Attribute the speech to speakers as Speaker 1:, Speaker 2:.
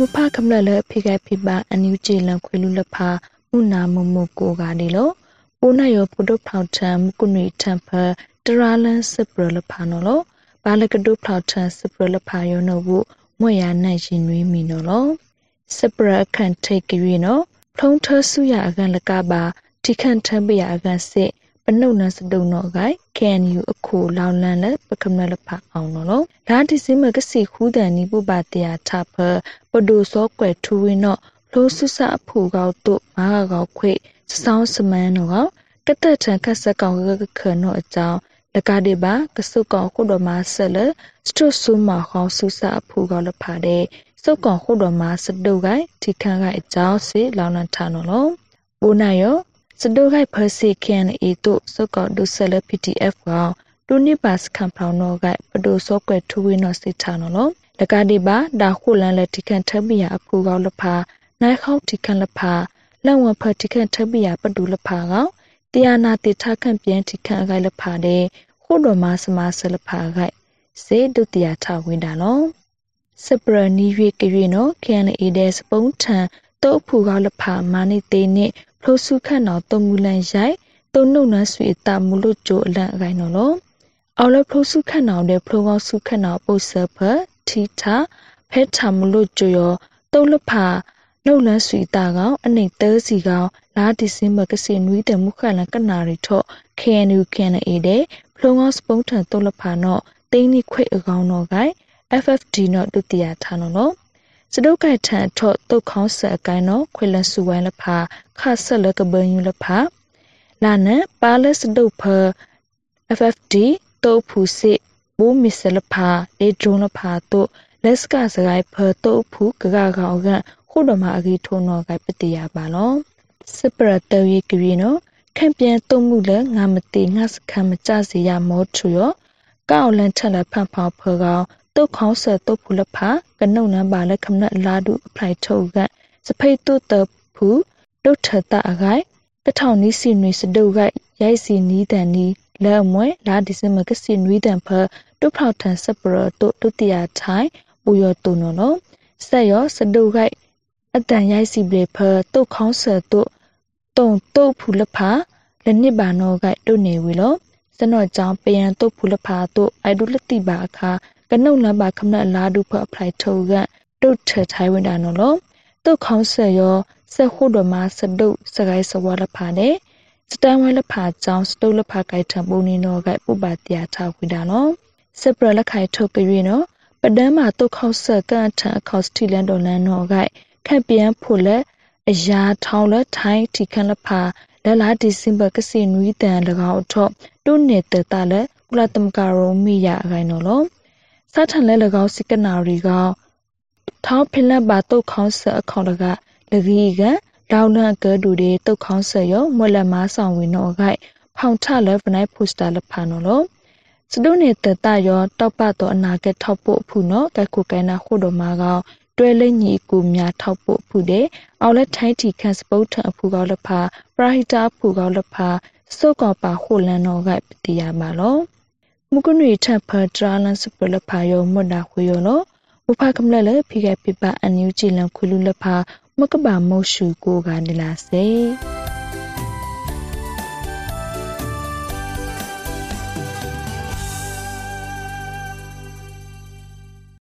Speaker 1: မဖခမလလဖိကဖိပါအန်ယူဂျီလန်ခွေလူလဖာဥနာမမကိုကနေလို့ပိုးနယောပုဒုဖောက်ထံမကုနီထံဖတရာလန်စပရလဖာနော်လို့ဘာလကဒုဖောက်ထံစပရလဖာယောနော်ဘူးမွေရနိုင်ရှင်နွေးမီနော်လို့စပရအခန့်ထိတ်ကြွေနော်ဖုံးထဆူရအကန်လကပါတိခန့်ထံပရအကန်စစ် ပနုတ်နစတုံတော့ဂိုင် KNU အခုလောင်လန်လက်ပကမလလဖအောင်နော်ဒါဒီစမကစီခူးတန်နီပုပတရာထဖပဒိုစောကွယ်ထူဝင်းတော့လိုဆုစအဖူကောက်တို့မားကောက်ခွေစဆောင်းစမန်းတော့ကတက်ထန်ခက်ဆက်ကောင်ကခနော်အကြောင်းလကတိပါကဆုကောင်ခုတော်မှာဆက်လစတုဆုမဟောဆုစအဖူကောက်လဖာတဲ့စုတ်ကောင်ခုတော်မှာစတုကိုင်ထိခန့်ကအကြောင်းစီလောင်လန်ထနော်လို့ဘိုးနိုင်ရော စတုခိုက်ဖစီကန်အေတို့စုတ်ကောင်ဒုဆလ PDF ကောင်တူနိပါစခံဖောင်းတော့ကပဒိုစောကွယ်ထူဝင်းတော့စစ်ချနော်လို့လကတိပါဒါခုလန်လက်ထိခန့်ထပ်ပြရအဖူကောက်လဖာနိုင်ခေါထိခန့်လဖာလက်ဝဖထိခန့်ထပ်ပြရပဒူလဖာကောင်တရားနာတိထခန့်ပြန်ထိခန့်အခိုက်လဖာတဲ့ခုတော်မှာစမဆလဖာခိုက်စေဒုတိယထဝင်တာနော်စပရနီရွေကရွေနော်ကန်အေဒဲစပုံးထန်တုတ်ဖူကောက်လဖာမာနိတေနစ်ဖ လိုစုခန့်တော်တုံမူလန်ရိုက်တုံနှုတ်နဆွေတာမူလို့ကြိုအလန့်အခိုင်နော်လို့အော်လဖလိုစုခန့်တော်တဲ့ဖလိုကောက်စုခန့်တော်ပုတ်ဆဖထီတာဖဲထာမလို့ကြိုရောတုံလဖာနှုတ်လန်းဆွေတာကောင်အနေသဲစီကောင်လာဒီစင်မကစီနွီးတဲ့မုခလန်ကနာရီထော့ KNU KNA တဲ့ဖလုံကောစပုံးထန်တုတ်လဖာနော်တင်းနိခွေအကောင်နော်ကိုင် FFD နော်ဒုတိယဌာနနော် စဒုတ်ကထန်ထော့တုတ်ခေါင်းဆက်အကိုင်းနော်ခွေလဆူဝိုင်းလဖာခါဆက်လကဘယူလဖာလာနံပါလစဒုတ်ဖ FFD တုတ်ဖူစစ်ဘူမီဆလဖာလေဒရုံလဖာတုတ်လက်စကစကိုင်းဖတုတ်ဖူကကကောင်ကခုတော်မှာအကြီးထုံးတော့ကပတိယပါလောစပရတဝေကရီနော်ခံပြန်တုံမှုလဲငါမတိငါစခမ်းမကြစီရမောထူရောကောက်လန်ထက်လက်ဖန်ဖောက်ဖောကောင် တုတ်ခေါင်းဆတုတ်ဖူလဖာကနုံနံပါလဲခမနလာဒုအဖလိုက်ထုတ်ကစဖိတ်တုတ်တဖူတုတ်ထတအခိုင်တထောင်နီးစီနွေစဒုတ်ကရိုက်စီနီးတန်နီးလဲမွဲလာဒီစမကစီနွေတန်ဖတုတ်ဖောက်ထန်စပရတုတ်တုတိယထိုင်ပူရတုံနော်ဆက်ရောစဒုတ်ကအတန်ရိုက်စီပလေဖတုတ်ခေါင်းဆတုတ်တုံတုတ်ဖူလဖာလနစ်ပါနောကတုတ်နေဝီလောစနော့ကြောင့်ပယံတုတ်ဖူလဖာတုတ်အိုက်ဒုလတိပါအခါ ကနုံလပါခမနလာဒုဖအဖလိုက်ထုတ်ကတုတ်ထထိုင်ဝင်တာနော်လောတုတ်ခေါင်းဆရောဆက်ခုတော်မှာစတုတ်စကိုင်းစဝါလဖာနဲ့စတန်ဝဲလဖာကြောင့်စတုတ်လဖာကိုက်ထံပုံနေတော့ကပုပ္ပါတရားထားခွေတာနော်စပရလက်ခိုင်ထုတ်ပြည့်နော်ပဒမ်းမှာတုတ်ခေါက်ဆက်ကန်ထံအခေါက်စတီလန်ဒေါ်လန်နော်ကခက်ပြန်ဖို့လက်အရာထောင်းလက်ထိုင်းတီခန့်လဖာလလာဒီစင်ဘာကစီနွီတန်၎င်းထော့တုနေတတလက်ကုလသမကရုံမိရအခိုင်နော်လော စထန်လဲ၎င်းစကနာရီကထောင်းဖိလက်ပါတုတ်ခေါင်းဆက်အခေါင်လကလဂီကလောင်နာကဒူတွေတုတ်ခေါင်းဆက်ရောမွက်လက်မားဆောင်ဝင်တော့ခိုင်ဖောင်ထလက်ဗနိုင်ပိုစတာလဖာနော်လောစဒုနေတတရောတောက်ပတော့အနာကထောက်ဖို့ဖူနော်ကခုကဲနာခုတော်မှာကောတွဲလိမ့်ညီကူများထောက်ဖို့ဖူတဲ့အော်လက်ထိုင်းတီခန့်စပုတ်ထအဖူကောလဖာပရာဟိတာဖူကောလဖာစုတ်ကောပါခိုလန်တော်ကပတိယပါလော မုကနွေထဖဒရာလန်စပလဖာယောမွတ်တာခွေယောလောဥဖကမလလဖိကပိပအန်ယူကြည်လန်ခွလူလဖာမကဘာမောရှုကိုကနေလာစေ